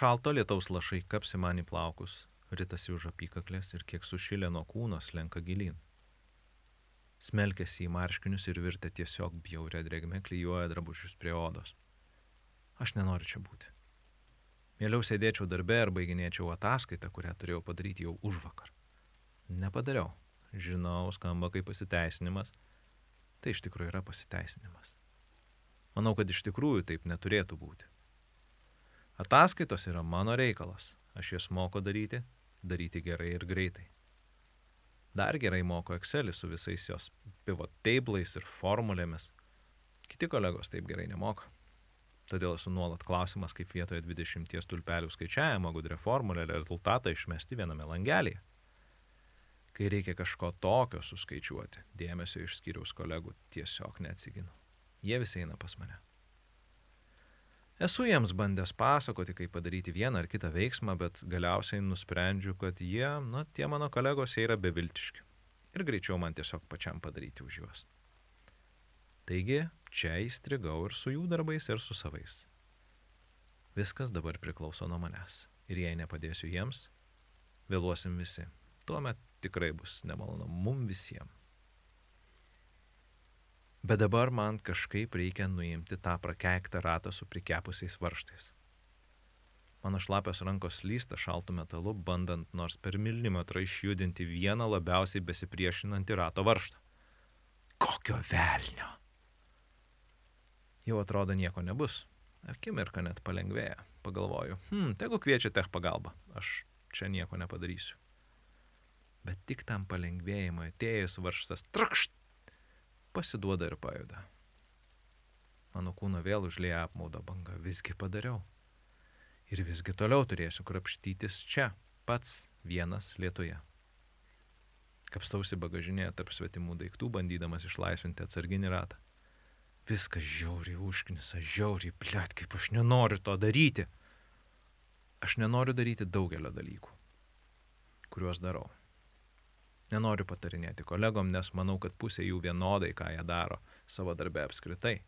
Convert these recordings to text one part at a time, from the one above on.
Šalto lietaus lašai kapsi man į plaukus, ritasi už apykaklės ir kiek sušilę nuo kūno slenka gilin. Smelkėsi į marškinius ir virtę tiesiog bjaurę drėgmę klyjuoja drabužius prie odos. Aš nenoriu čia būti. Mieliau sėdėčiau darbe ir baiginėčiau ataskaitą, kurią turėjau padaryti jau už vakar. Nepadariau. Žinau, skamba kaip pasiteisinimas. Tai iš tikrųjų yra pasiteisinimas. Manau, kad iš tikrųjų taip neturėtų būti. Ataskaitos yra mano reikalas. Aš jas moku daryti, daryti gerai ir greitai. Dar gerai moku Excelį su visais jos pivot tablais ir formulėmis. Kiti kolegos taip gerai nemoka. Todėl esu nuolat klausimas, kaip vietoje 20 tulpelių skaičiavimo gudrė formulė rezultatą išmesti viename langelėje. Kai reikia kažko tokio suskaičiuoti, dėmesio iš skyriaus kolegų tiesiog neatsiginu. Jie visi eina pas mane. Esu jiems bandęs pasakoti, kaip padaryti vieną ar kitą veiksmą, bet galiausiai nusprendžiu, kad jie, na, tie mano kolegos, jie yra beviltiški. Ir greičiau man tiesiog pačiam padaryti už juos. Taigi, čia įstrigau ir su jų darbais, ir su savais. Viskas dabar priklauso nuo manęs. Ir jei nepadėsiu jiems, vėluosim visi. Tuomet tikrai bus nemalonu mum visiems. Bet dabar man kažkaip reikia nuimti tą prakeiktą ratą su prikepusiais varštais. Mano šlapios rankos slysta šaltų metalu, bandant nors per milimetrą išjudinti vieną labiausiai besipriešinantį rato varštą. Kokio velnio? Jau atrodo nieko nebus. Akimirka net palengvėja. Pagalvoju, hm, tegu kviečia tech pagalbą. Aš čia nieko nepadarysiu. Bet tik tam palengvėjimui atėjus varštas trakšt pasiduoda ir pajuda. Mano kūno vėl užlėja apmaudo banga, visgi padariau. Ir visgi toliau turėsiu krapštytis čia, pats vienas lietuje. Kapstausi bagažinėje tarp svetimų daiktų, bandydamas išlaisvinti atsarginį ratą. Viskas žiauriai užknisa, žiauriai, blėt, kaip aš nenoriu to daryti. Aš nenoriu daryti daugelio dalykų, kuriuos darau. Nenoriu patarinėti kolegom, nes manau, kad pusė jų vienodai, ką jie daro savo darbę apskritai.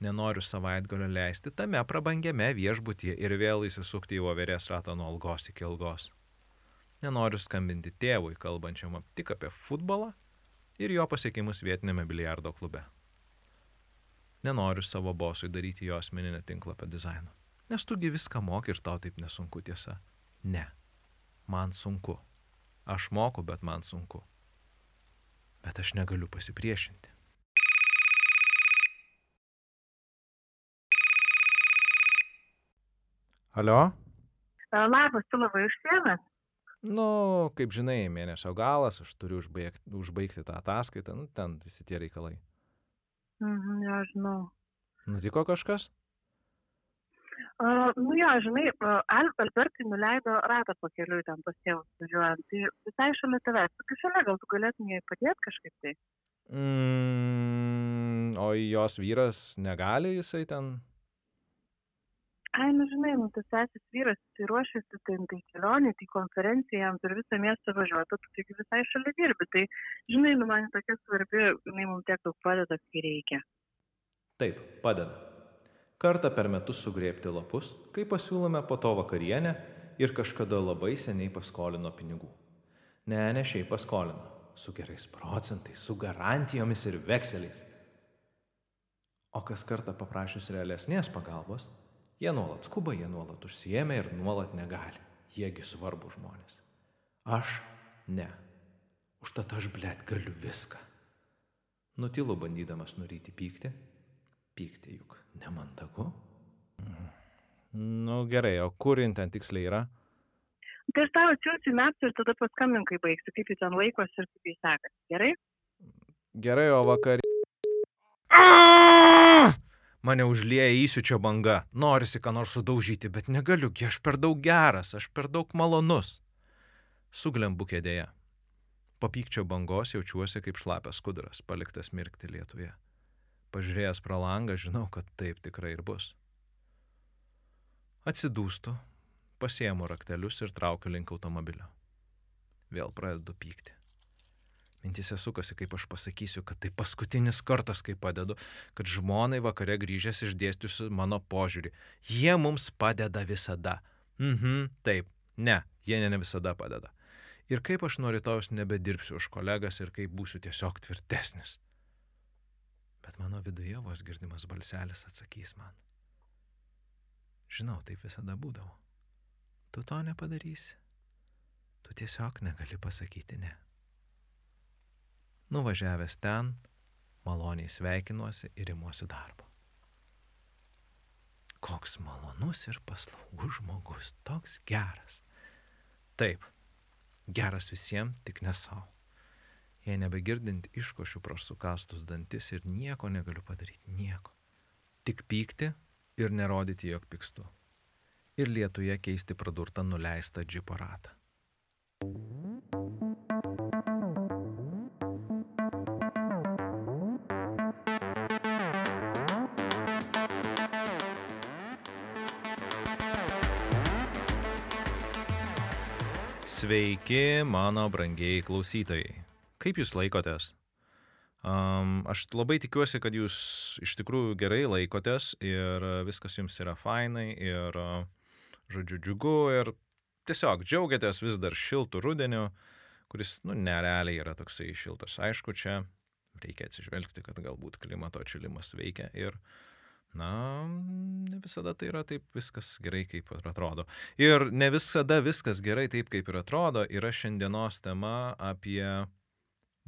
Nenoriu savaitgalio leisti tame prabangiame viešbutyje ir vėl įsisukti į voverės ratą nuo algos iki algos. Nenoriu skambinti tėvui, kalbančiam tik apie futbolą ir jo pasiekimus vietinėme biliardo klube. Nenoriu savo bosui daryti jo asmeninę tinklapio dizainą. Nes tugi viską moki ir tau taip nesunku tiesa. Ne. Man sunku. Aš moku, bet man sunku. Bet aš negaliu pasipriešinti. Alio? Labas, tu labai užsiemęs. Nu, kaip žinai, mėnesio galas, aš turiu užbaigti, užbaigti tą ataskaitą, nu, ten visi tie reikalai. Mhm, ja, žinau. Nutiko kažkas? Uh, nu jo, žinai, Al Albertai nuleido ratą pakeliui ten pas tėvus važiuojant. Tai visai šalia tavęs. Tokia šalia, gal tu galėtum jai padėti kažkaip tai? Mm, o jos vyras negali jisai ten? Ai, nu žinai, nu tas sesis vyras, tai ruošiasi tai, tai kelionė, tai konferencija, jam per visą miestą važiuoti, tu tik visai šalia dirbi. Tai, žinai, nu man tokia svarbi, jinai mums tiek daug padeda, kai reikia. Taip, padeda kartą per metus sugrėbti lapus, kai pasiūlome po to vakarienę ir kažkada labai seniai paskolino pinigų. Ne, ne šiaip paskolino, su gerais procentais, su garantijomis ir vekseliais. O kas kartą paprašius realesnės pagalbos, jie nuolat skuba, jie nuolat užsiemė ir nuolat negali. Jiegi svarbu žmonės. Aš ne. Užtat aš blėt galiu viską. Nutilu bandydamas nuryti pyktį. Pykti juk nemandagu. Nu gerai, o kur jin ten tiksliai yra? Tai aš tau atsiųsiu metų ir tada paskambink, kai baigsi, kaip jis ten laikosi ir kaip jis sekasi. Gerai? Gerai, o vakar. Mane užlieja įsiučio banga. Norisi ką nors sudaužyti, bet negaliu, aš per daug geras, aš per daug malonus. Suglembu kėdėje. Po pykčio bangos jaučiuosi kaip šlapias kudras, paliktas mirkti lietuje. Pažiūrėjęs pro langą, žinau, kad taip tikrai ir bus. Atsidūstu, pasiemu raktelius ir traukiu link automobilio. Vėl pradedu pykti. Mintise sukasi, kaip aš pasakysiu, kad tai paskutinis kartas, kai padedu, kad žmonai vakare grįžęs išdėstysiu mano požiūrį. Jie mums padeda visada. Mhm, taip, ne, jie ne visada padeda. Ir kaip aš nuo rytojus nebedirbsiu už kolegas ir kaip būsiu tiesiog tvirtesnis. Bet mano viduje vos girdimas balselis atsakys man. Žinau, taip visada būdavo. Tu to nepadarysi. Tu tiesiog negali pasakyti ne. Nuvažiavęs ten, maloniai sveikinuosi ir imuosi darbo. Koks malonus ir paslaugus žmogus, toks geras. Taip, geras visiems, tik ne savo. Jei nebegirdint iškošiu pro sukastus dantis ir nieko negaliu padaryti, nieko. Tik pykti ir nerodyti, jog pykstu. Ir lietuje keisti pradurtą nuleistą džipo ratą. Sveiki, mano brangiai klausytojai. Kaip jūs laikotės? Um, aš labai tikiuosi, kad jūs iš tikrųjų gerai laikotės ir viskas jums yra fainai ir, žodžiu, džiugu ir tiesiog džiaugiatės vis dar šiltų rudeniu, kuris, nu, nerealiai yra toksai šiltas. Aišku, čia reikia atsižvelgti, kad galbūt klimato atšilimas veikia ir na, ne visada tai yra taip viskas gerai, kaip ir atrodo. Ir ne visada viskas gerai taip, kaip ir atrodo, yra šiandienos tema apie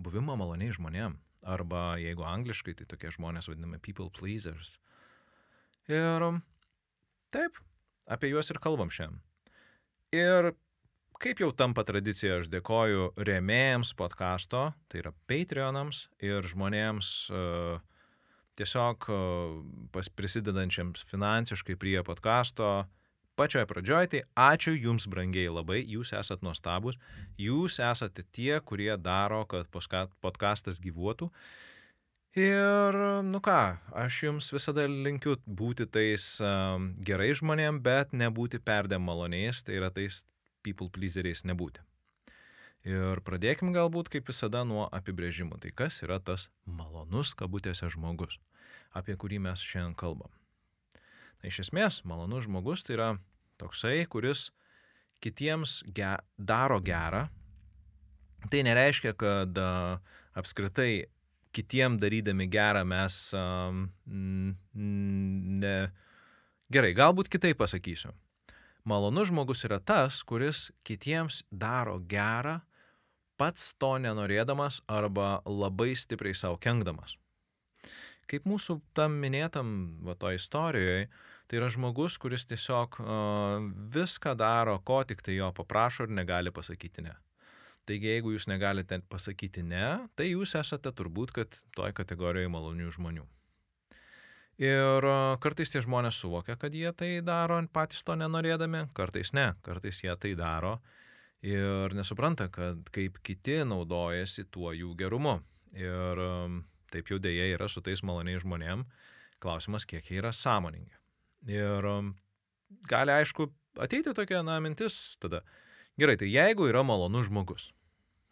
buvimą maloniai žmonėm. Arba jeigu angliškai, tai tokie žmonės vadinami people pleasers. Ir taip, apie juos ir kalbam šiandien. Ir kaip jau tampa tradicija, aš dėkoju rėmėjams podkasto, tai yra Patreonams ir žmonėms uh, tiesiog pas prisidedančiams finansiškai prie podkasto. Pačioje pradžioje tai ačiū Jums brangiai labai, Jūs esat nuostabus, Jūs esate tie, kurie daro, kad podkastas gyvuotų. Ir, nu ką, aš Jums visada linkiu būti tais um, gerai žmonėm, bet nebūti perdėm maloniais, tai yra tais people pleaseriais nebūti. Ir pradėkim galbūt kaip visada nuo apibrėžimų. Tai kas yra tas malonus kabutėse žmogus, apie kurį mes šiandien kalbam. Na, iš esmės, malonus žmogus tai yra toksai, kuris kitiems ge daro gerą. Tai nereiškia, kad apskritai kitiem darydami gerą mes ne. Gerai, galbūt kitaip pasakysiu. Malonus žmogus yra tas, kuris kitiems daro gerą pats to nenorėdamas arba labai stipriai savo kenkdamas. Kaip mūsų tam minėtam va to istorijoje, tai yra žmogus, kuris tiesiog viską daro, ko tik tai jo paprašo ir negali pasakyti ne. Taigi, jeigu jūs negalite pasakyti ne, tai jūs esate turbūt, kad toj kategorijoje malonių žmonių. Ir kartais tie žmonės suvokia, kad jie tai daro patys to nenorėdami, kartais ne, kartais jie tai daro ir nesupranta, kad kaip kiti naudojasi tuo jų gerumu. Ir taip jau dėja yra su tais maloniais žmonėm. Klausimas, kiek jie yra sąmoningi. Ir um, gali, aišku, ateiti tokia, na, mintis tada. Gerai, tai jeigu yra malonus žmogus,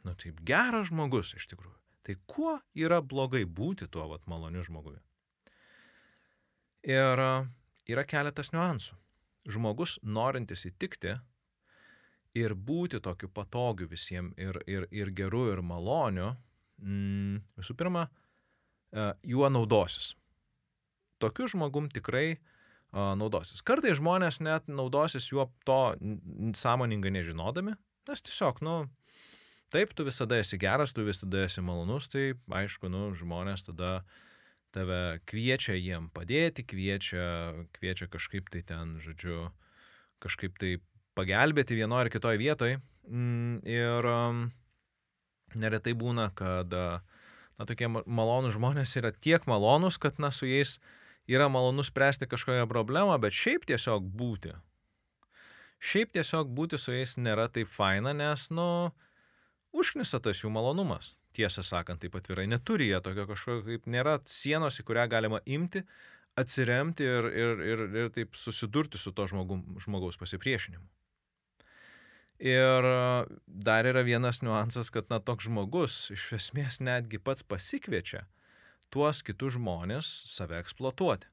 nu taip geras žmogus iš tikrųjų, tai kuo yra blogai būti tuo vat maloniu žmogumi? Ir uh, yra keletas niuansų. Žmogus norintis įtikti, ir būti tokiu patogiu visiems ir, ir, ir geru ir maloniu, mm, visų pirma, uh, juo naudosis. Tokiu žmogum tikrai uh, naudosis. Kartai žmonės net naudosis juo to sąmoningai nežinodami, nes tiesiog, nu, taip, tu visada esi geras, tu visada esi malonus, tai aišku, nu, žmonės tada tave kviečia jiem padėti, kviečia, kviečia kažkaip tai ten, žodžiu, kažkaip tai pagelbėti vienoje ar kitoje vietoje. Mm, ir neretai būna, kad na, tokie malonūs žmonės yra tiek malonūs, kad na, su jais yra malonu spręsti kažkokią problemą, bet šiaip tiesiog būti. Šiaip tiesiog būti su jais nėra taip faina, nes, nu, užknisa tas jų malonumas. Tiesą sakant, taip atvirai neturi jie tokio kažkokio, kaip nėra sienos, į kurią galima imti, atsiremti ir, ir, ir, ir taip susidurti su to žmogum, žmogaus pasipriešinimu. Ir dar yra vienas niuansas, kad na toks žmogus iš esmės netgi pats pasikviečia tuos kitus žmonės save eksploatuoti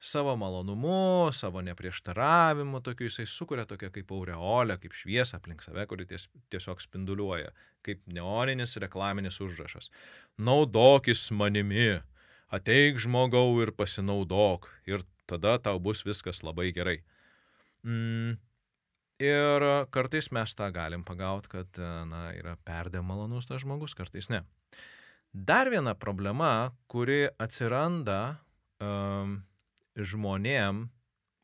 savo malonumu, savo neprieštaravimu, tokiu jisai sukuria tokią kaip aureolę, kaip šviesą aplink save, kuri ties, tiesiog spinduliuoja, kaip neoninis reklaminis užrašas. Naudokis manimi, ateik žmogau ir pasinaudok, ir tada tau bus viskas labai gerai. Mm. Ir kartais mes tą galim pagauti, kad na, yra perdė malonus tas žmogus, kartais ne. Dar viena problema, kuri atsiranda um, žmonėm,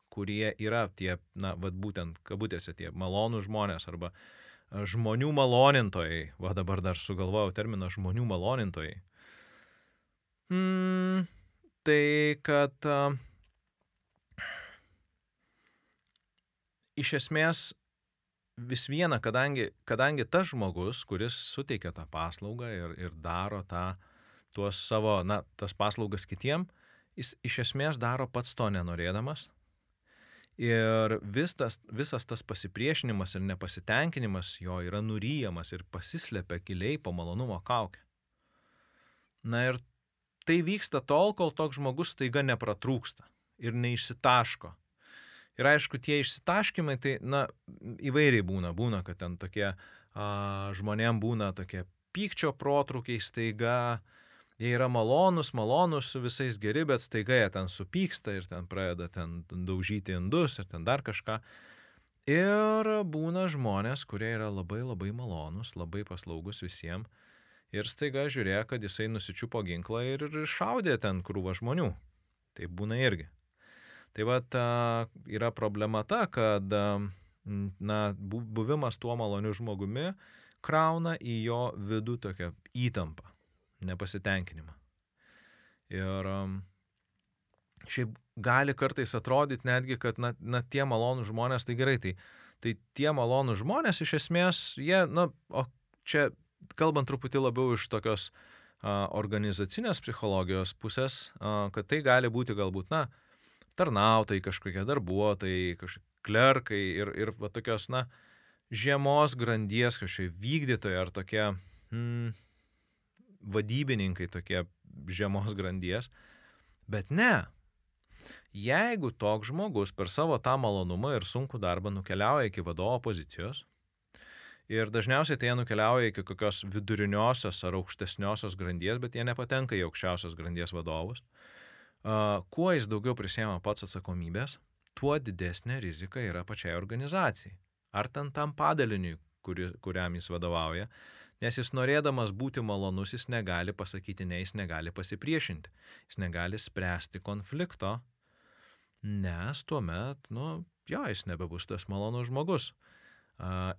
kurie yra tie, na, vad būtent, kabutėse tie malonų žmonės arba žmonių malonintojai, va dabar dar sugalvojau terminą žmonių malonintojai. Mm, tai kad uh, iš esmės vis viena, kadangi, kadangi tas žmogus, kuris suteikia tą paslaugą ir, ir daro tą, tuos savo, na, tas paslaugas kitiem, jis iš esmės daro pats to nenorėdamas. Ir vis tas, visas tas pasipriešinimas ir nepasitenkinimas jo yra nuryjamas ir pasislepia giliai po malonumo kaukę. Na ir tai vyksta tol, kol toks žmogus taiga nepratrūksta ir neišsitaško. Ir aišku, tie išsitaškimai, tai, na, įvairiai būna. Būna, kad ten tokie a, žmonėm būna tokie pykčio protrukiai staiga, jie yra malonus, malonus, su visais geri, bet staiga jie ten supyksta ir ten pradeda ten daužyti indus ir ten dar kažką. Ir būna žmonės, kurie yra labai labai malonus, labai paslaugus visiems. Ir staiga žiūrėjo, kad jisai nusičiupo ginklą ir šaudė ten krūvą žmonių. Tai būna irgi. Tai va, yra problema ta, kad na, buvimas tuo maloniu žmogumi krauna į jo vidų tokią įtampą nepasitenkinimą. Ir šiaip gali kartais atrodyti netgi, kad na, na tie malonų žmonės, tai gerai, tai, tai tie malonų žmonės iš esmės, jie, na, o čia kalbant truputį labiau iš tokios a, organizacinės psichologijos pusės, a, kad tai gali būti galbūt, na, tarnautai, kažkokie darbuotojai, kažkokie klerkai ir, ir va, tokios, na, žiemos grandies kažkokie vykdytojai ar tokie, mm, vadybininkai tokie žemos grandies. Bet ne. Jeigu toks žmogus per savo tą malonumą ir sunkų darbą nukeliauja iki vadovo pozicijos, ir dažniausiai tai jie nukeliauja iki kokios viduriniosios ar aukštesniosios grandies, bet jie nepatenka į aukščiausios grandies vadovus, kuo jis daugiau prisėma pats atsakomybės, tuo didesnė rizika yra pačiai organizacijai. Ar ten tam padaliniui, kuri, kuriam jis vadovauja, Nes jis norėdamas būti malonus, jis negali pasakyti ne, jis negali pasipriešinti, jis negali spręsti konflikto, nes tuomet, nu, jo, jis nebebus tas malonus žmogus.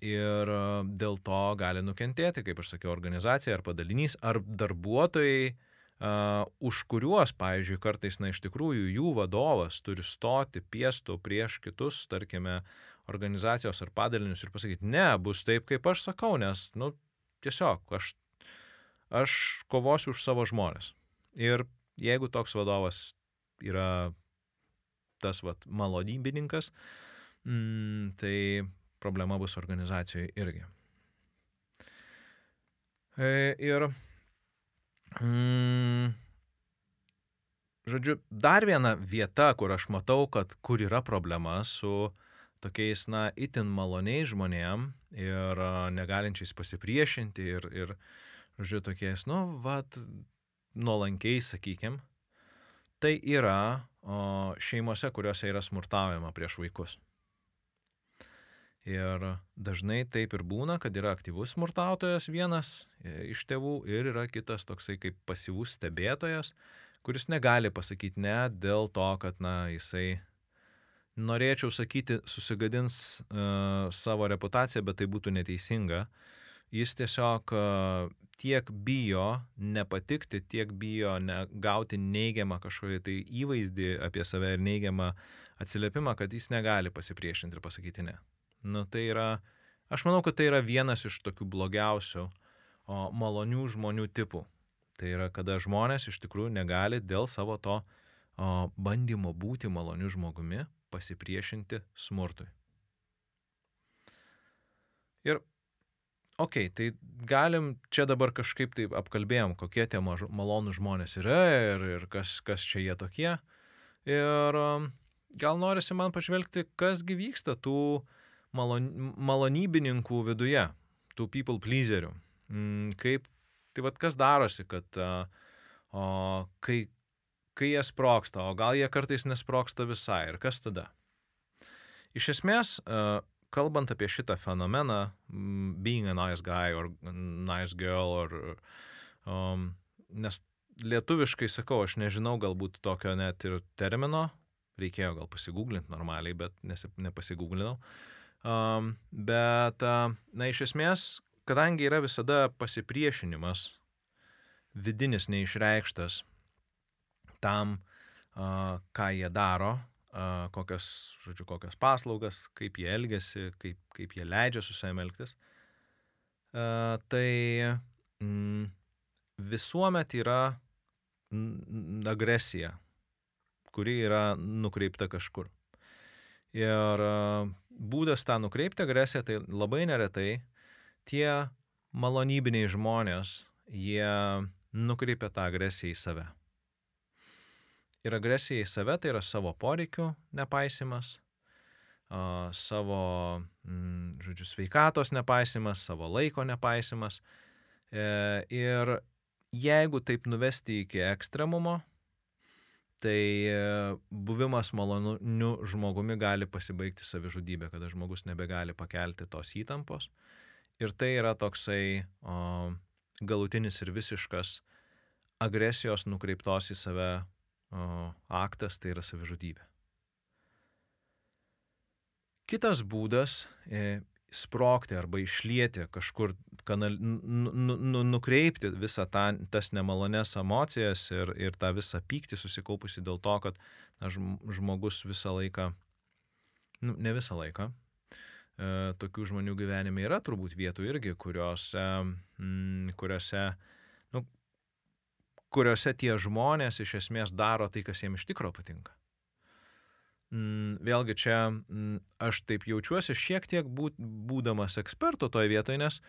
Ir dėl to gali nukentėti, kaip aš sakiau, organizacija ar padalinys, ar darbuotojai, už kuriuos, pavyzdžiui, kartais, na, iš tikrųjų jų vadovas turi stoti piestų prieš kitus, tarkime, organizacijos ar padalinius ir pasakyti, ne, bus taip, kaip aš sakau, nes, nu, Tiesiog aš, aš kovosiu už savo žmonės. Ir jeigu toks vadovas yra tas vat, malonybininkas, mm, tai problema bus organizacijoje irgi. E, ir, mm, žodžiu, dar viena vieta, kur aš matau, kad kur yra problema su tokiais, na, itin maloniais žmonėm ir negalinčiais pasipriešinti ir, ir žodžiu, tokiais, nu, vad, nuolankiais, sakykim, tai yra o, šeimose, kuriuose yra smurtaujama prieš vaikus. Ir dažnai taip ir būna, kad yra aktyvus smurtautojas vienas e, iš tėvų ir yra kitas toksai kaip pasyvus stebėtojas, kuris negali pasakyti ne dėl to, kad, na, jisai norėčiau sakyti, susigadins uh, savo reputaciją, bet tai būtų neteisinga. Jis tiesiog uh, tiek bijo nepatikti, tiek bijo gauti neigiamą kažkokį tai įvaizdį apie save ir neigiamą atsiliepimą, kad jis negali pasipriešinti ir pasakyti ne. Nu, tai yra, aš manau, kad tai yra vienas iš tokių blogiausių o, malonių žmonių tipų. Tai yra, kada žmonės iš tikrųjų negali dėl savo to o, bandymo būti maloniu žmogumi pasipriešinti smurtui. Ir, okei, okay, tai galim čia dabar kažkaip taip apkalbėjom, kokie tie malonų žmonės yra ir, ir kas, kas čia jie tokie. Ir gal norisi man pažvelgti, kasgi vyksta tų malon, malonybininkų viduje, tų people pleaserių. Mm, kaip, tai vad kas darosi, kad uh, o, kai, kai jie sproksta, o gal jie kartais nesproksta visai ir kas tada? Iš esmės, uh, kalbant apie šitą fenomeną, being a nice guy or nice girl, or, um, nes lietuviškai sakau, aš nežinau galbūt tokio net ir termino, reikėjo gal pasigūglinti normaliai, bet nepasigūglinau. Um, bet, na, iš esmės, kadangi yra visada pasipriešinimas, vidinis neišreikštas tam, ką jie daro, kokias, žodžiu, kokias paslaugas, kaip jie elgesi, kaip, kaip jie leidžia su savimi elgtis, tai mm, visuomet yra agresija, kuri yra nukreipta kažkur. Ir būdas tą nukreipti agresiją, tai labai neretai tie malonybiniai žmonės, jie nukreipia tą agresiją į save. Ir agresija į save tai yra savo poreikių nepaisimas, savo, mm, žodžiu, sveikatos nepaisimas, savo laiko nepaisimas. E, ir jeigu taip nuvesti iki ekstremumo, tai e, buvimas maloniu žmogumi gali pasibaigti savižudybė, kada žmogus nebegali pakelti tos įtampos. Ir tai yra toksai o, galutinis ir visiškas agresijos nukreiptos į save aktas tai yra savižudybė. Kitas būdas e, sprokti arba išlieti kažkur, kanal, nu, nu, nukreipti visą tą, tas nemalonės emocijas ir, ir tą visą pyktį susikaupusi dėl to, kad na, žmogus visą laiką, nu, ne visą laiką, e, tokių žmonių gyvenime yra turbūt vietų irgi, kuriuose, mm, kuriuose kuriuose tie žmonės iš esmės daro tai, kas jiems iš tikro patinka. Mm, vėlgi čia mm, aš taip jaučiuosi šiek tiek būdamas ekspertu toje vietoje, nes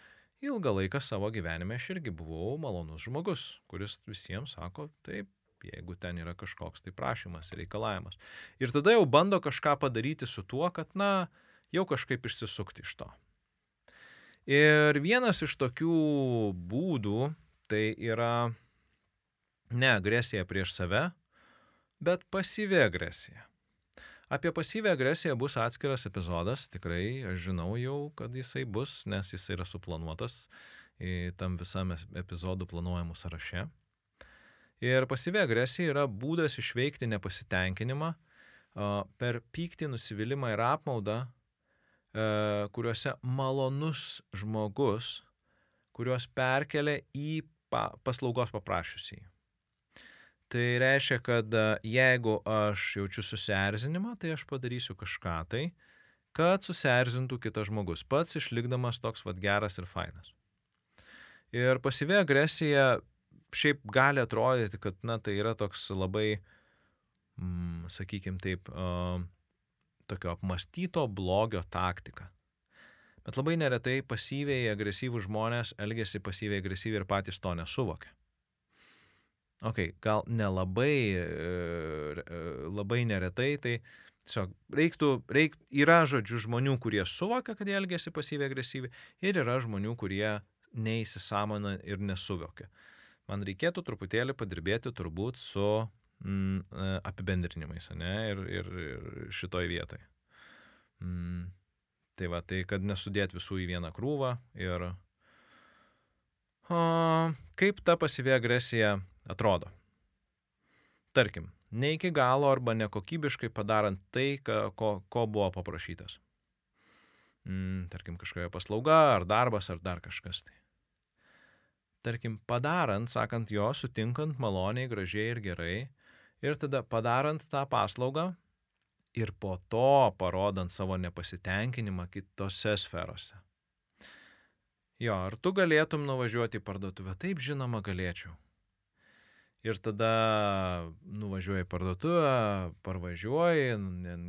ilgą laiką savo gyvenime aš irgi buvau malonus žmogus, kuris visiems sako, taip, jeigu ten yra kažkoks tai prašymas, reikalavimas. Ir tada jau bando kažką padaryti su tuo, kad, na, jau kažkaip išsisukti iš to. Ir vienas iš tokių būdų tai yra ne agresija prieš save, bet pasyvi agresija. Apie pasyvę agresiją bus atskiras epizodas, tikrai aš žinau jau, kad jisai bus, nes jisai yra suplanuotas tam visam epizodų planuojamų sąraše. Ir pasyvi agresija yra būdas išveikti nepasitenkinimą per pyktį, nusivylimą ir apmaudą, kuriuose malonus žmogus, kuriuos perkelia į paslaugos paprašiusiai. Tai reiškia, kad e, jeigu aš jaučiu susierzinimą, tai aš padarysiu kažką tai, kad susierzintų kitas žmogus, pats išlikdamas toks vad geras ir fainas. Ir pasyvi agresija šiaip gali atrodyti, kad, na, tai yra toks labai, mm, sakykime taip, uh, tokio apmastyto blogio taktika. Bet labai neretai pasyviai agresyvų žmonės elgesi pasyviai agresyviai ir patys to nesuvokia ok, gal nelabai, e, e, labai neretai, tai tiesiog reiktų, reik, yra žodžių žmonių, kurie suvokia, kad jie elgesi pasyviai agresyviai ir yra žmonių, kurie neįsisamona ir nesuvokia. Man reikėtų truputėlį padirbėti turbūt su mm, e, apibendrinimais, ne, ir, ir, ir šitoj vietoj. Mm, tai va, tai kad nesudėt visų į vieną krūvą ir o, kaip ta pasyvi agresija atrodo. Tarkim, ne iki galo arba nekokybiškai padarant tai, ko, ko buvo paprašytas. Mm, tarkim, kažkokia paslauga ar darbas ar dar kažkas tai. Tarkim, padarant, sakant jo, sutinkant maloniai, gražiai ir gerai, ir tada padarant tą paslaugą ir po to parodant savo nepasitenkinimą kitose sferose. Jo, ar tu galėtum nuvažiuoti į parduotuvę? Taip, žinoma, galėčiau. Ir tada nuvažiuoji į parduotuvę, parvažiuoji,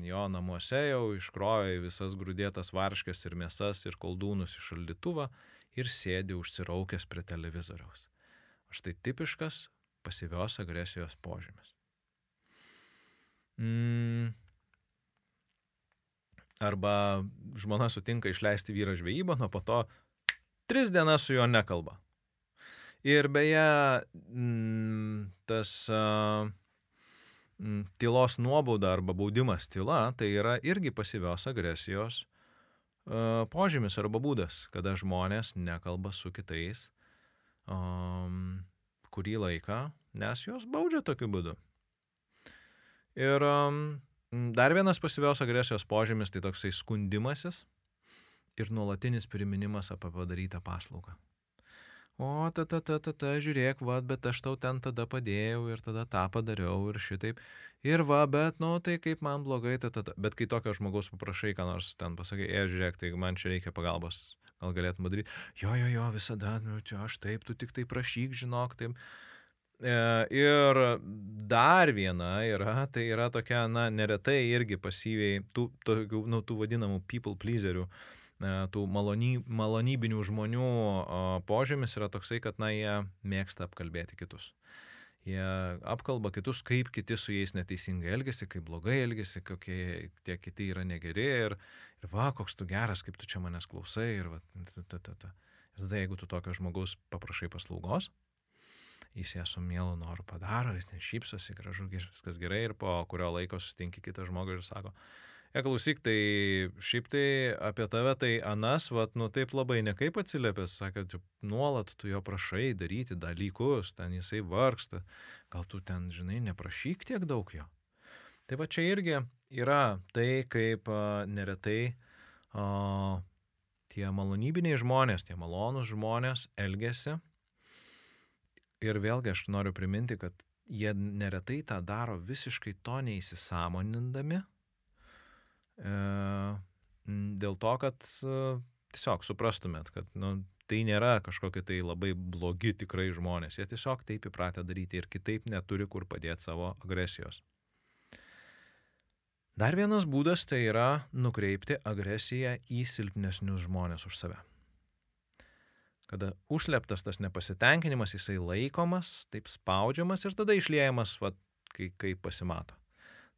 jo namuose jau iškroji visas grūdėtas varškės ir mėsas ir koldūnus iš šaldytuvą ir sėdi užsiraukęs prie televizoriaus. Štai tipiškas pasyvios agresijos požymis. Mm. Arba žmona sutinka išleisti vyrą žvejybą, nuo po to tris dienas su juo nekalba. Ir beje, mm, tas uh, tylos nuobauda arba baudimas tyla, tai yra irgi pasyvios agresijos požymis arba būdas, kada žmonės nekalba su kitais um, kurį laiką, nes juos baudžia tokiu būdu. Ir um, dar vienas pasyvios agresijos požymis tai toksai skundimasis ir nuolatinis priminimas apie padarytą paslaugą. O, ta, ta, ta, ta, ta, žiūrėk, va, bet aš tau ten tada padėjau ir tada tą padariau ir šitaip. Ir va, bet, nu, tai kaip man blogai, ta, ta, ta. Bet kai tokio žmogaus paprašai, ką nors ten pasakai, e, žiūrėk, tai man čia reikia pagalbos, gal galėtum padaryti. Jo, jo, jo, visada, nu, čia aš taip, tu tik tai prašyk, žinok, taip. E, ir dar viena yra, tai yra tokia, na, neretai irgi pasyviai, tų, tokių, nu, tų vadinamų people pleaserių, e, tų malony, malonybinių žmonių požymis yra toksai, kad, na, jie mėgsta apkalbėti kitus. Jie apkalba kitus, kaip kiti su jais neteisingai elgesi, kaip blogai elgesi, kokie tie kiti yra negeri ir, ir va, koks tu geras, kaip tu čia manęs klausai ir va, ta, ta, ta, ta. Ir tada, jeigu tu tokio žmogaus paprašai paslaugos, jis ją su mielu noru padaro, jis nešypsosi, gražu, viskas gerai ir po kurio laiko sustinki kitą žmogų ir sako, e klausyk, tai šiaip tai apie tave tai Anas, vat, nu taip labai nekaip atsiliepęs, sakė, nuolat tu jo prašai daryti dalykus, ten jisai vargsta, gal tu ten, žinai, neprašyk tiek daug jo. Tai va čia irgi yra tai, kaip a, neretai a, tie malonybiniai žmonės, tie malonūs žmonės elgesi Ir vėlgi aš noriu priminti, kad jie neretai tą daro visiškai to neįsisamonindami. E, dėl to, kad e, tiesiog suprastumėt, kad nu, tai nėra kažkokie tai labai blogi tikrai žmonės. Jie tiesiog taip įpratę daryti ir kitaip neturi kur padėti savo agresijos. Dar vienas būdas tai yra nukreipti agresiją į silpnesnius žmonės už save kada užsleptas tas nepasitenkinimas, jisai laikomas, taip spaudžiamas ir tada išliejamas, va, kai, kai pasimato.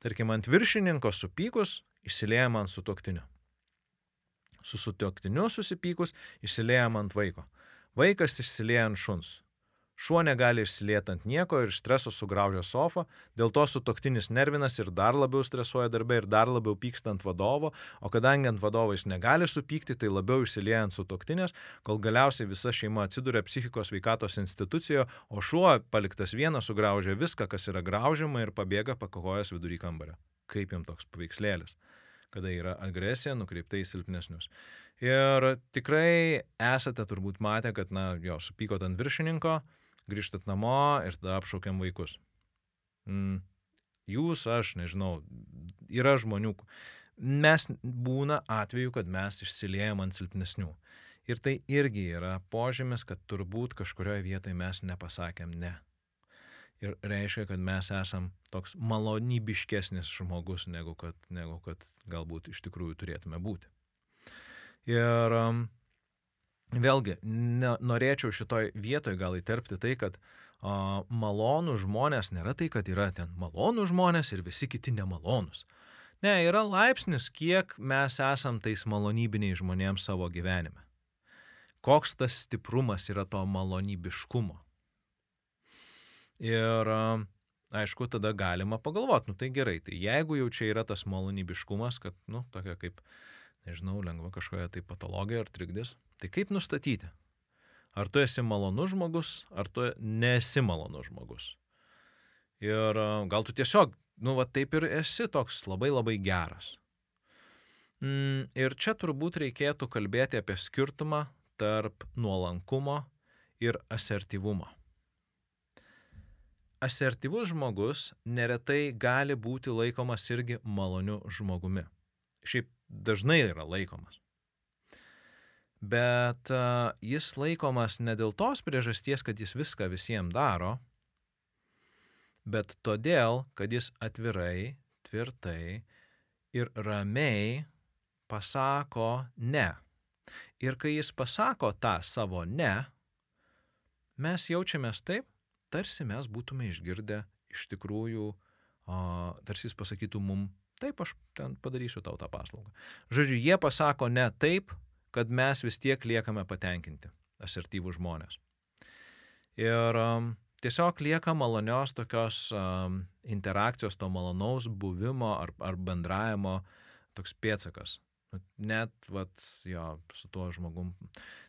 Tarkim, ant viršininko supykus, išsiliejama ant sutoktiniu. Su sutoktiniu susipykus, išsiliejama ant vaiko. Vaikas išsilieja ant šuns. Šuo negali išsilieti ant nieko ir streso sugraužia sofą, dėl to sutoktinis nervinas ir dar labiau stresuoja darbę ir dar labiau pyksta ant vadovo, o kadangi ant vadovo jis negali supykti, tai labiau išsilieja ant sutoktinės, kol galiausiai visa šeima atsiduria psichikos veikatos institucijoje, o šuo paliktas vienas sugraužia viską, kas yra graužiama ir pabėga pakojojas vidury kambario. Kaip jums toks paveikslėlis? Kada yra agresija nukreipta į silpnesnius. Ir tikrai esate turbūt matę, kad, na, jo, supykot ant viršininko, grįžtat namo ir tada apšaukiam vaikus. Mm, jūs, aš, nežinau, yra žmonių, mes būna atveju, kad mes išsiliejam ant silpnesnių. Ir tai irgi yra požymis, kad turbūt kažkurioje vietoje mes nepasakėm ne. Ir reiškia, kad mes esam toks malonybiškesnis žmogus, negu kad, negu kad galbūt iš tikrųjų turėtume būti. Ir um, vėlgi, ne, norėčiau šitoj vietoj gal įterpti tai, kad a, malonų žmonės nėra tai, kad yra ten malonų žmonės ir visi kiti nemalonus. Ne, yra laipsnis, kiek mes esam tais malonybiniai žmonėms savo gyvenime. Koks tas stiprumas yra to malonybiškumo. Ir aišku, tada galima pagalvoti, nu tai gerai, tai jeigu jau čia yra tas malonybiškumas, kad, nu, tokia kaip, nežinau, lengva kažkokia tai patologija ar trikdis, Tai kaip nustatyti? Ar tu esi malonus žmogus, ar tu nesi malonus žmogus? Ir gal tu tiesiog, nu, va taip ir esi toks labai labai geras. Mm, ir čia turbūt reikėtų kalbėti apie skirtumą tarp nuolankumo ir asertyvumo. Asertyvus žmogus neretai gali būti laikomas irgi maloniu žmogumi. Šiaip dažnai yra laikomas bet jis laikomas ne dėl tos priežasties, kad jis viską visiems daro, bet todėl, kad jis atvirai, tvirtai ir ramiai pasako ne. Ir kai jis pasako tą savo ne, mes jaučiamės taip, tarsi mes būtume išgirdę iš tikrųjų, o, tarsi jis pasakytų mum, taip aš ten padarysiu tau tą paslaugą. Žodžiu, jie pasako ne taip, kad mes vis tiek liekame patenkinti, asertyvų žmonės. Ir um, tiesiog lieka malonios tokios um, interakcijos, to malonaus buvimo ar, ar bendravimo toks pėtsakas. Net, vat, jo, su tuo žmogum.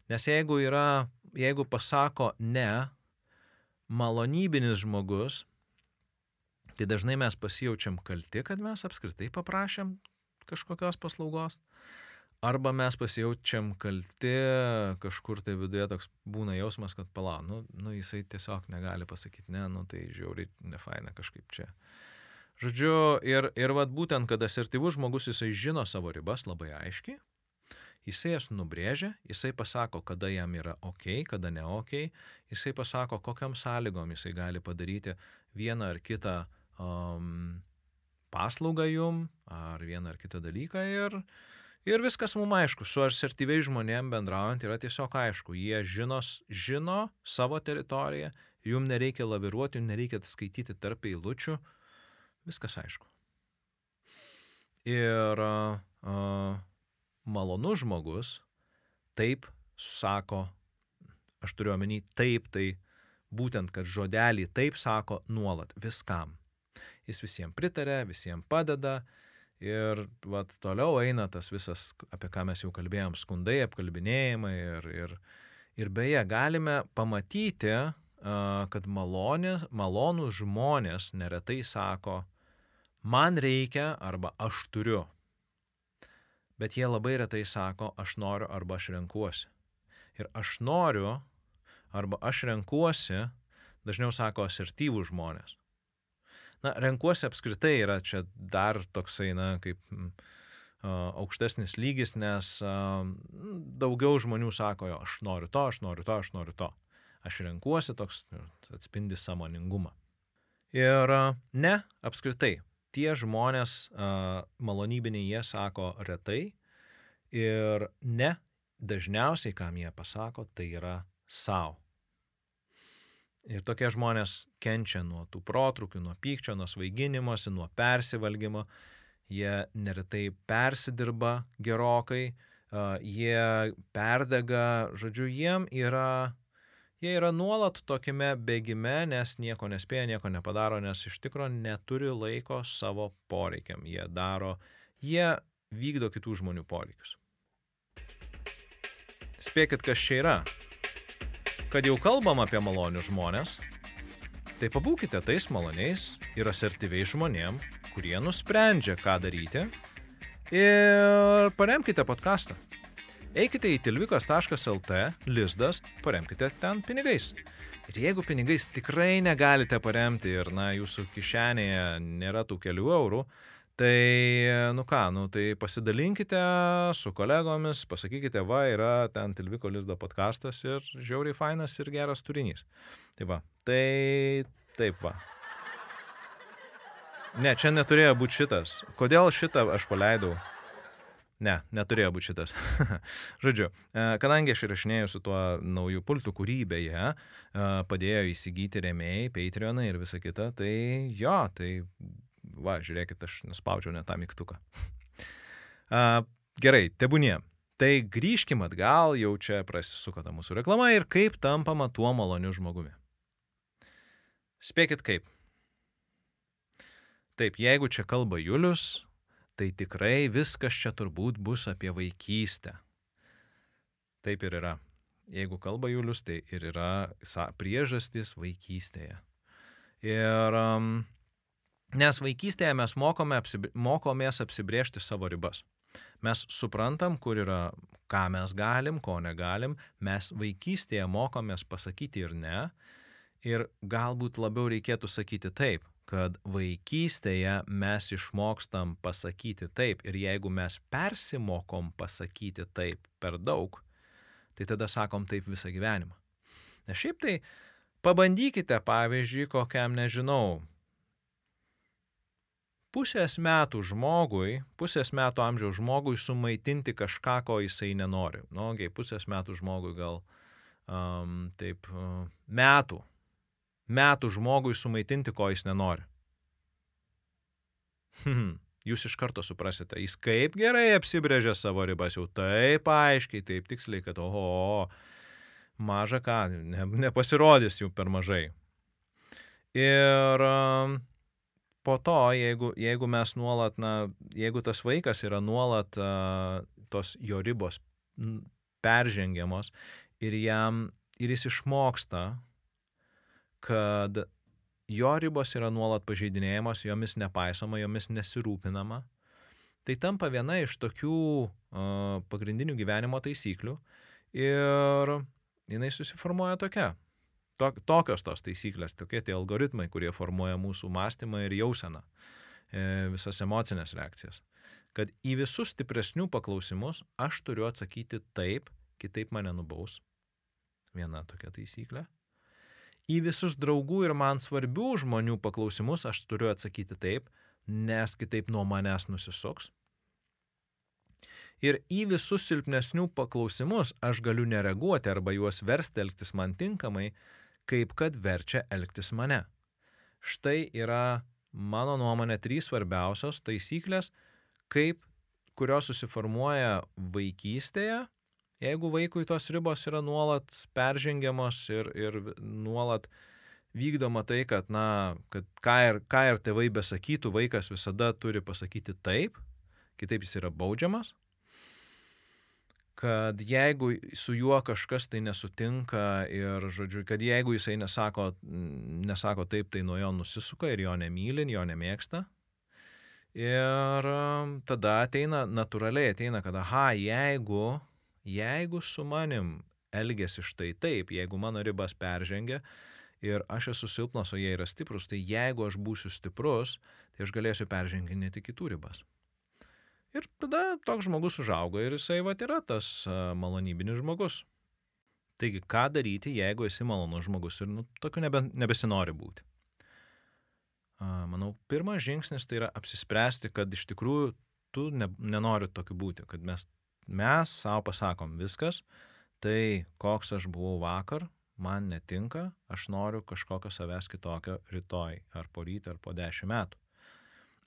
Nes jeigu yra, jeigu pasako ne, malonybinis žmogus, tai dažnai mes pasijaučiam kalti, kad mes apskritai paprašėm kažkokios paslaugos. Arba mes pasijaučiam kalti, kažkur tai viduje toks būna jausmas, kad pala, nu, nu jisai tiesiog negali pasakyti ne, nu tai žiauriai nefaina kažkaip čia. Žodžiu, ir, ir vad būtent, kad asertyvus žmogus jisai žino savo ribas labai aiškiai, jisai jas nubrėžia, jisai pasako, kada jam yra ok, kada ne ok, jisai pasako, kokiam sąlygom jisai gali padaryti vieną ar kitą um, paslaugą jum, ar vieną ar kitą dalyką ir, ir viskas mums aišku, su asertyviai žmonėm bendraujant yra tiesiog aišku, jie žino, žino savo teritoriją, jum nereikia laviruoti, jum nereikia skaityti tarp eilučių, viskas aišku. Ir uh, malonus žmogus taip sako, aš turiu omeny taip, tai būtent, kad žodelį taip sako nuolat viskam. Jis visiems pritarė, visiems padeda ir vat, toliau eina tas visas, apie ką mes jau kalbėjom, skundai, apkalbinėjimai ir, ir, ir beje, galime pamatyti, kad malonė, malonūs žmonės neretai sako, man reikia arba aš turiu bet jie labai retai sako, aš noriu arba aš renkuosi. Ir aš noriu arba aš renkuosi dažniau sako asertyvų žmonės. Na, renkuosi apskritai yra čia dar toksai, na, kaip aukštesnis lygis, nes daugiau žmonių sako, jo, aš noriu to, aš noriu to, aš noriu to. Aš renkuosi toks nu, atspindi samoningumą. Ir ne, apskritai, tie žmonės malonybiniai jie sako retai ir ne dažniausiai, kam jie pasako, tai yra savo. Ir tokie žmonės kenčia nuo tų protrukių, nuo pykčio, nuo svaiginimosi, nuo persivalgymo. Jie neretai persidirba gerokai, jie perdega, žodžiu, jiem yra Jie yra nuolat tokiame bėgime, nes nieko nespėja, nieko nepadaro, nes iš tikrųjų neturi laiko savo poreikiam. Jie daro, jie vykdo kitų žmonių poreikius. Spėkit, kas čia yra. Kad jau kalbam apie malonius žmonės, tai pabūkite tais maloniais ir asertyviai žmonėm, kurie nusprendžia, ką daryti ir paremkite podcastą. Eikite į tilvikas.lt, lizdas, paremkite ten pinigais. Ir jeigu pinigais tikrai negalite paremti ir, na, jūsų kišenėje nėra tų kelių eurų, tai, nu ką, nu, tai pasidalinkite su kolegomis, pasakykite, va, yra ten Tilviko lizdo podcastas ir žiauriai fainas ir geras turinys. Tai va, tai taip va. Ne, čia neturėjo būti šitas. Kodėl šitą aš paleidau? Ne, neturėjo būti šitas. Žodžiu, e, kadangi aš įrašinėjau su tuo nauju pultu, kurį beje e, padėjo įsigyti remėjai, Patreonai ir visa kita, tai jo, tai va, žiūrėkit, aš nuspaudžiau net tą mygtuką. Gerai, tebūnie. Tai grįžkim atgal, jau čia prasisuko ta mūsų reklama ir kaip tampama tuo maloniu žmogumi. Spėkit kaip. Taip, jeigu čia kalba Julius, tai tikrai viskas čia turbūt bus apie vaikystę. Taip ir yra. Jeigu kalba Julius, tai ir yra priežastis vaikystėje. Ir um, nes vaikystėje mes mokome, apsibri, mokomės apsibriežti savo ribas. Mes suprantam, kur yra, ką mes galim, ko negalim. Mes vaikystėje mokomės pasakyti ir ne. Ir galbūt labiau reikėtų sakyti taip kad vaikystėje mes išmokstam pasakyti taip ir jeigu mes persimokom pasakyti taip per daug, tai tada sakom taip visą gyvenimą. Nes šiaip tai pabandykite, pavyzdžiui, kokiam, nežinau, pusės metų žmogui, pusės metų amžiaus žmogui sumaitinti kažką, ko jisai nenori. Nu, okay, pusės metų žmogui gal um, taip metų. Metų žmogui sumaitinti, ko jis nenori. Hmm, jūs iš karto suprasite, jis kaip gerai apsibrėžė savo ribas, jau taip aiškiai, taip tiksliai, kad oho, maža ką, ne, nepasirodys jų per mažai. Ir po to, jeigu, jeigu mes nuolat, na, jeigu tas vaikas yra nuolat uh, tos jo ribos peržengiamos ir jam, ir jis išmoksta, kad jo ribos yra nuolat pažeidinėjamos, jomis nepaisoma, jomis nesirūpinama, tai tampa viena iš tokių uh, pagrindinių gyvenimo taisyklių ir jinai susiformuoja tokia. Tok, tokios tos taisyklės, tokie tie algoritmai, kurie formuoja mūsų mąstymą ir jauseną, e, visas emocinės reakcijas. Kad į visus stipresnių paklausimus aš turiu atsakyti taip, kitaip mane nubaus. Viena tokia taisyklė. Į visus draugų ir man svarbių žmonių paklausimus aš turiu atsakyti taip, nes kitaip nuo manęs nusisuks. Ir į visus silpnesnių paklausimus aš galiu nereaguoti arba juos versti elgtis man tinkamai, kaip kad verčia elgtis mane. Štai yra mano nuomonė trys svarbiausios taisyklės, kaip, kurios susiformuoja vaikystėje, jeigu vaikui tos ribos yra nuolat peržengiamos ir, ir nuolat vykdoma tai, kad, na, kad ką ir, ką ir tėvai besakytų, vaikas visada turi pasakyti taip, kitaip jis yra baudžiamas kad jeigu su juo kažkas tai nesutinka ir, žodžiu, kad jeigu jisai nesako, nesako taip, tai nuo jo nusisuka ir jo nemylin, jo nemėgsta. Ir tada ateina, natūraliai ateina, kad, aha, jeigu, jeigu su manim elgesi štai taip, jeigu mano ribas peržengia ir aš esu silpnas, o jie yra stiprus, tai jeigu aš būsiu stiprus, tai aš galėsiu perženginėti kitų ribas. Ir tada toks žmogus užauga ir jisai va yra tas malonybinis žmogus. Taigi, ką daryti, jeigu esi malonus žmogus ir nu, tokiu nebe, nebesinori būti? Manau, pirmas žingsnis tai yra apsispręsti, kad iš tikrųjų tu ne, nenori tokiu būti, kad mes, mes savo pasakom viskas, tai koks aš buvau vakar, man netinka, aš noriu kažkokio savęs kitokio rytoj, ar po rytą, ar po dešimt metų.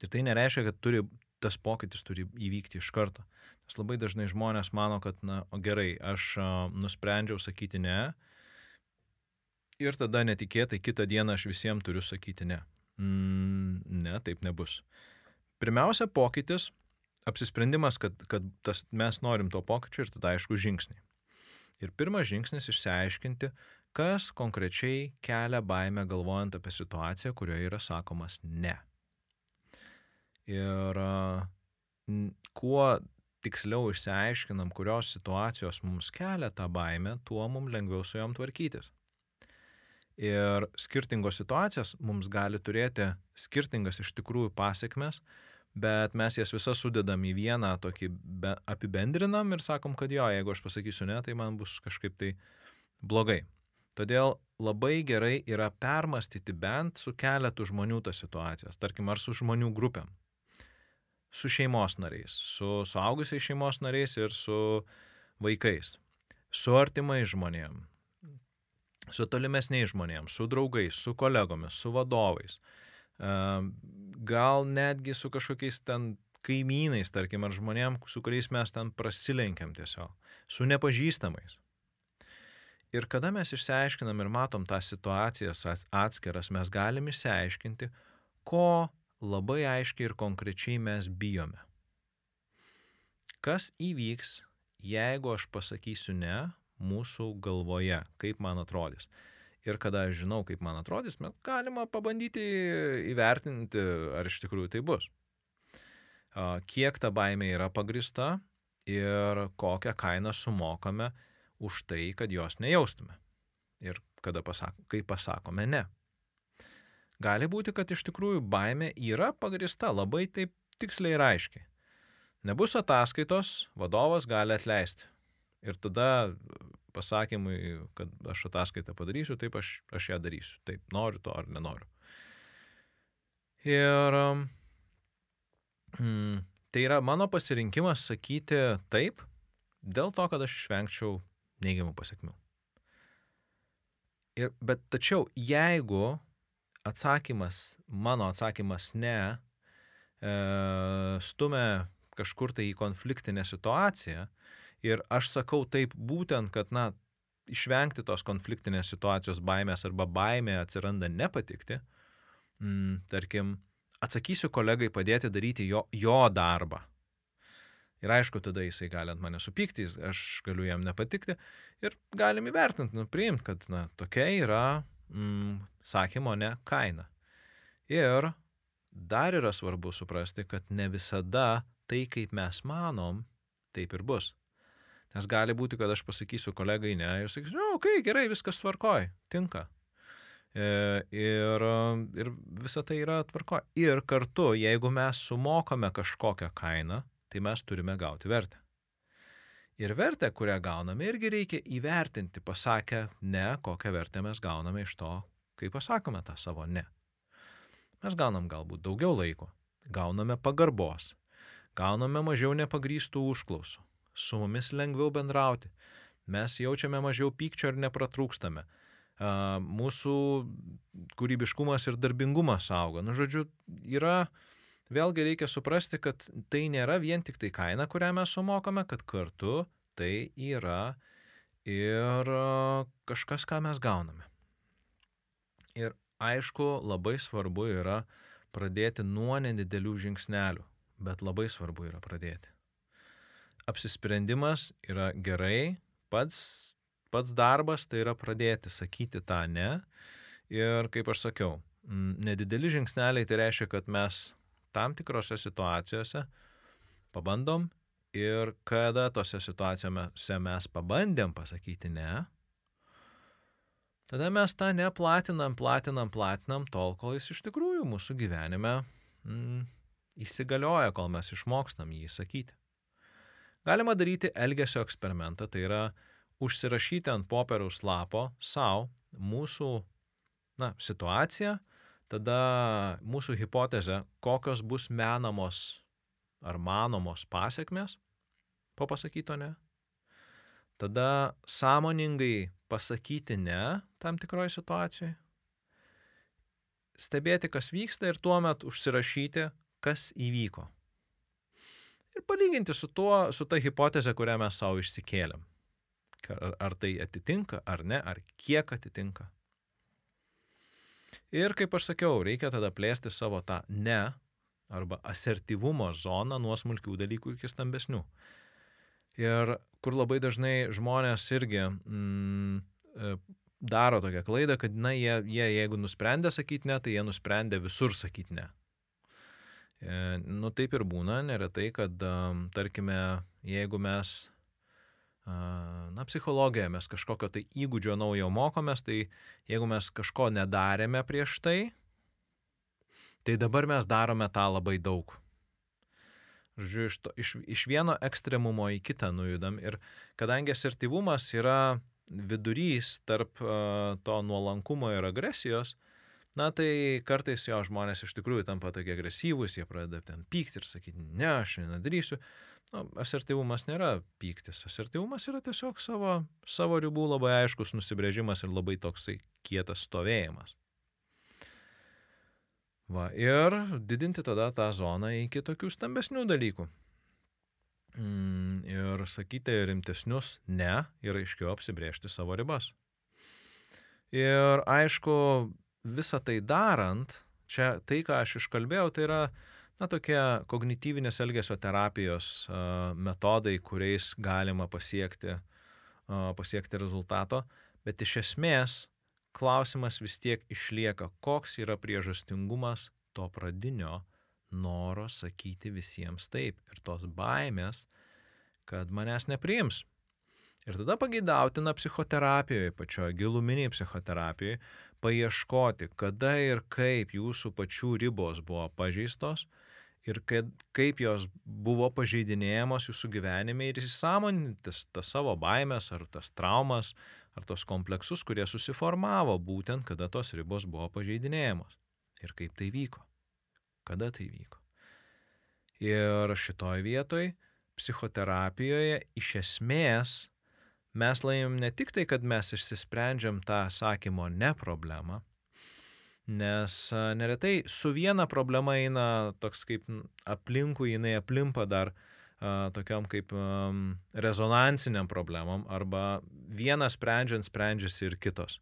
Ir tai nereiškia, kad turi, tas pokytis turi įvykti iš karto. Nes labai dažnai žmonės mano, kad, na, o gerai, aš a, nusprendžiau sakyti ne ir tada netikėtai kitą dieną aš visiems turiu sakyti ne. Mm, ne, taip nebus. Pirmiausia, pokytis, apsisprendimas, kad, kad tas, mes norim to pokyčio ir tada aišku žingsniai. Ir pirmas žingsnis išsiaiškinti, kas konkrečiai kelia baimę galvojant apie situaciją, kurioje yra sakomas ne. Ir kuo tiksliau išsiaiškinam, kurios situacijos mums kelia tą baimę, tuo mums lengviau su jom tvarkytis. Ir skirtingos situacijos mums gali turėti skirtingas iš tikrųjų pasiekmes, bet mes jas visas sudedam į vieną tokį apibendrinam ir sakom, kad jo, jeigu aš pasakysiu ne, tai man bus kažkaip tai blogai. Todėl labai gerai yra permastyti bent su keletu žmonių tas situacijas, tarkim, ar su žmonių grupėm su šeimos nariais, su suaugusiais šeimos nariais ir su vaikais, su artimais žmonėm, su tolimesniais žmonėm, su draugais, su kolegomis, su vadovais, gal netgi su kažkokiais ten kaimynais, tarkim, ar žmonėm, su kuriais mes ten prasilenkiam tiesiog, su nepažįstamais. Ir kada mes išsiaiškinam ir matom tas situacijas atskiras, mes galim išsiaiškinti, ko labai aiškiai ir konkrečiai mes bijome. Kas įvyks, jeigu aš pasakysiu ne mūsų galvoje, kaip man atrodys. Ir kada aš žinau, kaip man atrodys, mes galima pabandyti įvertinti, ar iš tikrųjų tai bus. Kiek ta baimė yra pagrista ir kokią kainą sumokame už tai, kad jos nejaustume. Ir kada pasako, kai pasakome ne. Gali būti, kad iš tikrųjų baime yra pagrista labai taip tiksliai ir aiškiai. Nebus ataskaitos, vadovas gali atleisti. Ir tada pasakymui, kad aš ataskaitą padarysiu, taip aš, aš ją darysiu. Taip, noriu to ar nenoriu. Ir mm, tai yra mano pasirinkimas sakyti taip, dėl to, kad aš išvengčiau neigiamų pasiekmių. Ir, bet tačiau jeigu atsakymas, mano atsakymas ne, e, stumia kažkur tai į konfliktinę situaciją ir aš sakau taip būtent, kad, na, išvengti tos konfliktinės situacijos baimės arba baimė atsiranda nepatikti, mm, tarkim, atsakysiu kolegai padėti daryti jo, jo darbą. Ir aišku, tada jisai gali ant mane supykti, aš galiu jam nepatikti ir galim įvertinti, nu, priimti, kad na, tokia yra mm, sakymo ne kaina. Ir dar yra svarbu suprasti, kad ne visada tai, kaip mes manom, taip ir bus. Nes gali būti, kad aš pasakysiu kolegai ne ir sakysiu, na, okei, okay, gerai, viskas tvarkoj, tinka. E, ir, ir visa tai yra tvarko. Ir kartu, jeigu mes sumokame kažkokią kainą, tai mes turime gauti vertę. Ir vertę, kurią gauname, irgi reikia įvertinti, pasakę ne, kokią vertę mes gauname iš to, kai pasakome tą savo ne. Mes gaunam galbūt daugiau laiko, gauname pagarbos, gauname mažiau nepagrystų užklausų, su mumis lengviau bendrauti, mes jaučiame mažiau pykčio ir nepratrūkstame, mūsų kūrybiškumas ir darbingumas auga. Nu, žodžiu, yra, vėlgi reikia suprasti, kad tai nėra vien tik tai kaina, kurią mes sumokame, kad kartu tai yra ir kažkas, ką mes gauname. Ir aišku, labai svarbu yra pradėti nuo nedidelių žingsnelių, bet labai svarbu yra pradėti. Apsisprendimas yra gerai, pats pats darbas tai yra pradėti sakyti tą ne. Ir kaip aš sakiau, nedideli žingsneliai tai reiškia, kad mes tam tikrose situacijose pabandom ir kada tose situacijose mes pabandėm pasakyti ne, tada mes tą neplatinam, platinam, platinam tol, kol jis iš tikrųjų mūsų gyvenime mm, įsigalioja, kol mes išmokstam jį sakyti. Galima daryti elgesio eksperimentą, tai yra užsirašyti ant popieriaus lapo savo mūsų na, situaciją, tada mūsų hipotezę, kokios bus menamos ar manomos pasiekmes po pasakyto ne. Tada sąmoningai pasakyti ne tam tikroje situacijoje. Stebėti, kas vyksta ir tuo metu užsirašyti, kas įvyko. Ir palyginti su tuo, su ta hipotezė, kurią mes savo išsikėlėm. Ar, ar tai atitinka, ar ne, ar kiek atitinka. Ir kaip aš sakiau, reikia tada plėsti savo tą ne arba asertyvumo zoną nuo smulkių dalykų iki stambesnių. Ir kur labai dažnai žmonės irgi mm, e, daro tokią klaidą, kad, na, jie, jie jeigu nusprendė sakyti ne, tai jie nusprendė visur sakyti ne. E, nu taip ir būna, neretai, kad, tarkime, jeigu mes na, psichologijoje mes kažkokio tai įgūdžio naujo mokomės, tai jeigu mes kažko nedarėme prieš tai, tai dabar mes darome tą labai daug. Žodžiu, iš, to, iš, iš vieno ekstremumo į kitą nujudam ir kadangi asertyvumas yra vidurys tarp uh, to nuolankumo ir agresijos, na tai kartais jo žmonės iš tikrųjų tampa tokie agresyvūs, jie pradeda ten pykti ir sakyti, ne, aš nedarysiu. Nu, asertyvumas nėra pyktis. Asertyvumas yra tiesiog savo, savo ribų labai aiškus nusibrėžimas ir labai toksai kietas stovėjimas. Va, ir didinti tada tą zoną iki tokių stambesnių dalykų. Mm, ir sakyti rimtesnius ne ir aiškiau apsibriežti savo ribas. Ir aišku, visą tai darant, čia tai, ką aš iškalbėjau, tai yra na, tokie kognityvinės elgesio terapijos metodai, kuriais galima pasiekti, pasiekti rezultato, bet iš esmės klausimas vis tiek išlieka, koks yra priežastingumas to pradinio noro sakyti visiems taip ir tos baimės, kad manęs nepriims. Ir tada pageidautina psichoterapijoje, pačioje giluminiai psichoterapijoje, paieškoti, kada ir kaip jūsų pačių ribos buvo pažeistos ir kad, kaip jos buvo pažeidinėjamos jūsų gyvenime ir įsisamoninti tas, tas savo baimės ar tas traumas ar tos kompleksus, kurie susiformavo būtent, kada tos ribos buvo pažeidinėjamos ir kaip tai vyko, kada tai vyko. Ir šitoj vietoj psichoterapijoje iš esmės mes laimim ne tik tai, kad mes išsisprendžiam tą sakymo ne problemą, nes neretai su viena problema eina toks kaip aplinkui, jinai aplimpa dar tokiam kaip rezonansiniam problemam arba vienas sprendžiant sprendžiasi ir kitos.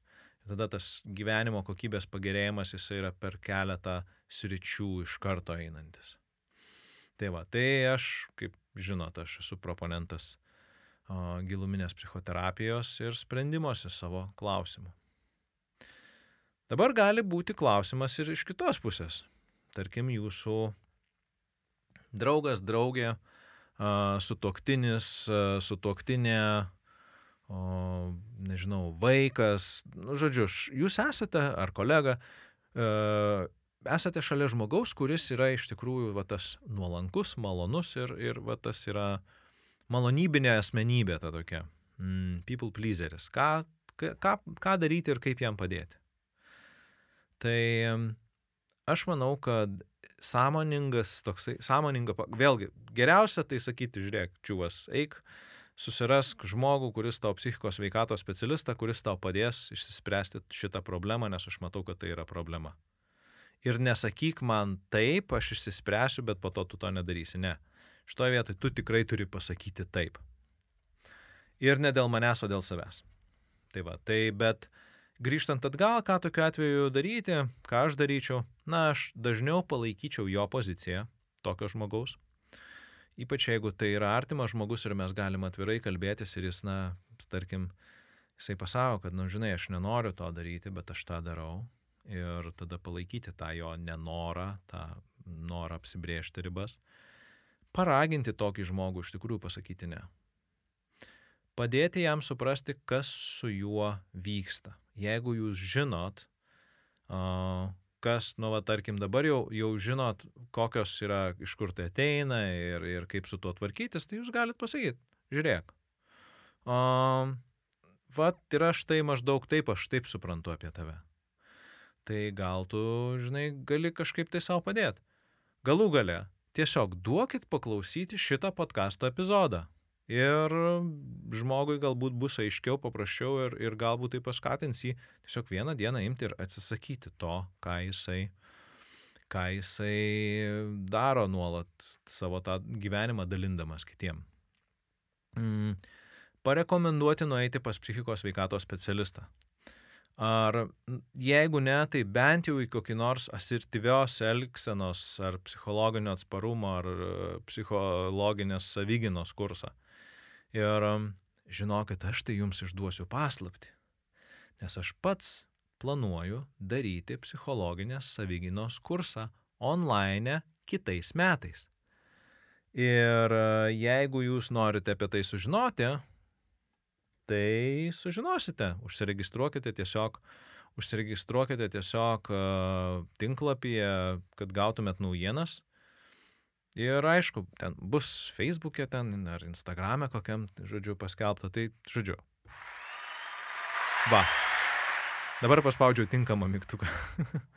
Tada tas gyvenimo kokybės pagerėjimas jisai yra per keletą sričių iš karto einantis. Tai va, tai aš, kaip žinot, aš esu proponentas giluminės psichoterapijos ir sprendimuose savo klausimų. Dabar gali būti klausimas ir iš kitos pusės. Tarkim, jūsų draugas, draugė, sutoktinis, sutoktinė, nežinau, vaikas, nu, žodžiu, jūs esate ar kolega, esate šalia žmogaus, kuris yra iš tikrųjų va, tas nuolankus, malonus ir, ir va, tas yra malonybinė asmenybė ta tokia. Mm, people pleaseris. Ką, ką, ką daryti ir kaip jam padėti. Tai aš manau, kad sąmoningas toksai, sąmoninga, vėlgi, geriausia tai sakyti, žiūrėk, čiuvas, eik, susirask žmogų, kuris tau psichikos veikatos specialistą, kuris tau padės išsispręsti šitą problemą, nes aš matau, kad tai yra problema. Ir nesakyk man taip, aš išsispręsiu, bet po to tu to nedarysi. Ne šitoje vietoje tu tikrai turi pasakyti taip. Ir ne dėl manęs, o dėl savęs. Tai va, tai bet grįžtant atgal, ką tokiu atveju daryti, ką aš daryčiau, na, aš dažniau palaikyčiau jo poziciją, tokio žmogaus. Ypač jeigu tai yra artimas žmogus ir mes galime atvirai kalbėtis ir jis, na, tarkim, jisai pasako, kad, na, nu, žinai, aš nenoriu to daryti, bet aš tą darau. Ir tada palaikyti tą jo nenorą, tą norą apsibriežti ribas paraginti tokį žmogų iš tikrųjų pasakyti ne. Padėti jam suprasti, kas su juo vyksta. Jeigu jūs žinot, kas, nu, va, tarkim, dabar jau, jau žinot, kokios yra, iš kur tai ateina ir, ir kaip su tuo tvarkytis, tai jūs galite pasakyti, žiūrėk. Um, Vat ir aš tai maždaug taip, aš taip suprantu apie tave. Tai gal tu, žinai, gali kažkaip tai savo padėti. Galų gale, tiesiog duokit paklausyti šitą podkasto epizodą. Ir žmogui galbūt bus aiškiau, paprasčiau ir, ir galbūt tai paskatins jį tiesiog vieną dieną imti ir atsisakyti to, ką jisai, ką jisai daro nuolat savo tą gyvenimą dalindamas kitiem. Mm, parekomenduoti nueiti pas psichikos veikatos specialistą. Ar jeigu ne, tai bent jau į kokį nors asertyvios elgsenos ar psichologinio atsparumo ar e, psichologinės savyginos kursą. Ir žinokit, aš tai jums išduosiu paslapti, nes aš pats planuoju daryti psichologinės savyginos kursą online kitais metais. Ir e, jeigu jūs norite apie tai sužinoti, tai sužinosite. Užsiregistruokite tiesiog, užsiregistruokite tiesiog uh, tinklapyje, kad gautumėt naujienas. Ir aišku, ten bus Facebook'e ten ar Instagram'e kokiam, žodžiu, paskelbta. Tai, žodžiu. Va. Dabar paspaudžiau tinkamą mygtuką.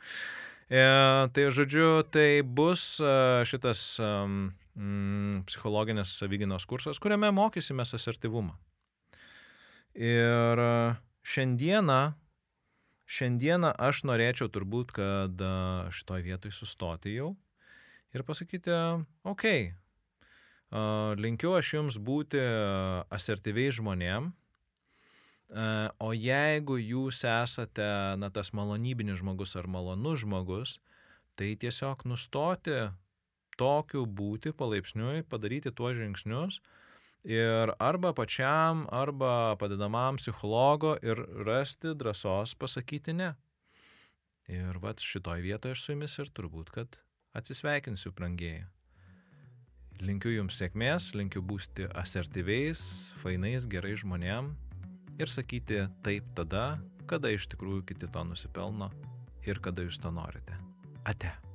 e, tai, žodžiu, tai bus uh, šitas mm, psichologinės savyginos kursas, kuriame mokysimės asertivumą. Ir šiandieną, šiandieną aš norėčiau turbūt, kad šitoj vietoj sustoti jau ir pasakyti, okay, linkiu aš jums būti asertyviai žmonėm, o jeigu jūs esate, na, tas malonybinis žmogus ar malonus žmogus, tai tiesiog nustoti tokiu būti palaipsniui, padaryti tuos žingsnius, ir arba pačiam, arba padedamam psichologo ir rasti drąsos pasakyti ne. Ir vat šitoj vietoje aš su jumis ir turbūt, kad atsisveikinsiu, brangieji. Linkiu jums sėkmės, linkiu būti asertyviais, fainais, gerai žmonėm ir sakyti taip tada, kada iš tikrųjų kiti to nusipelno ir kada jūs to norite. Ate.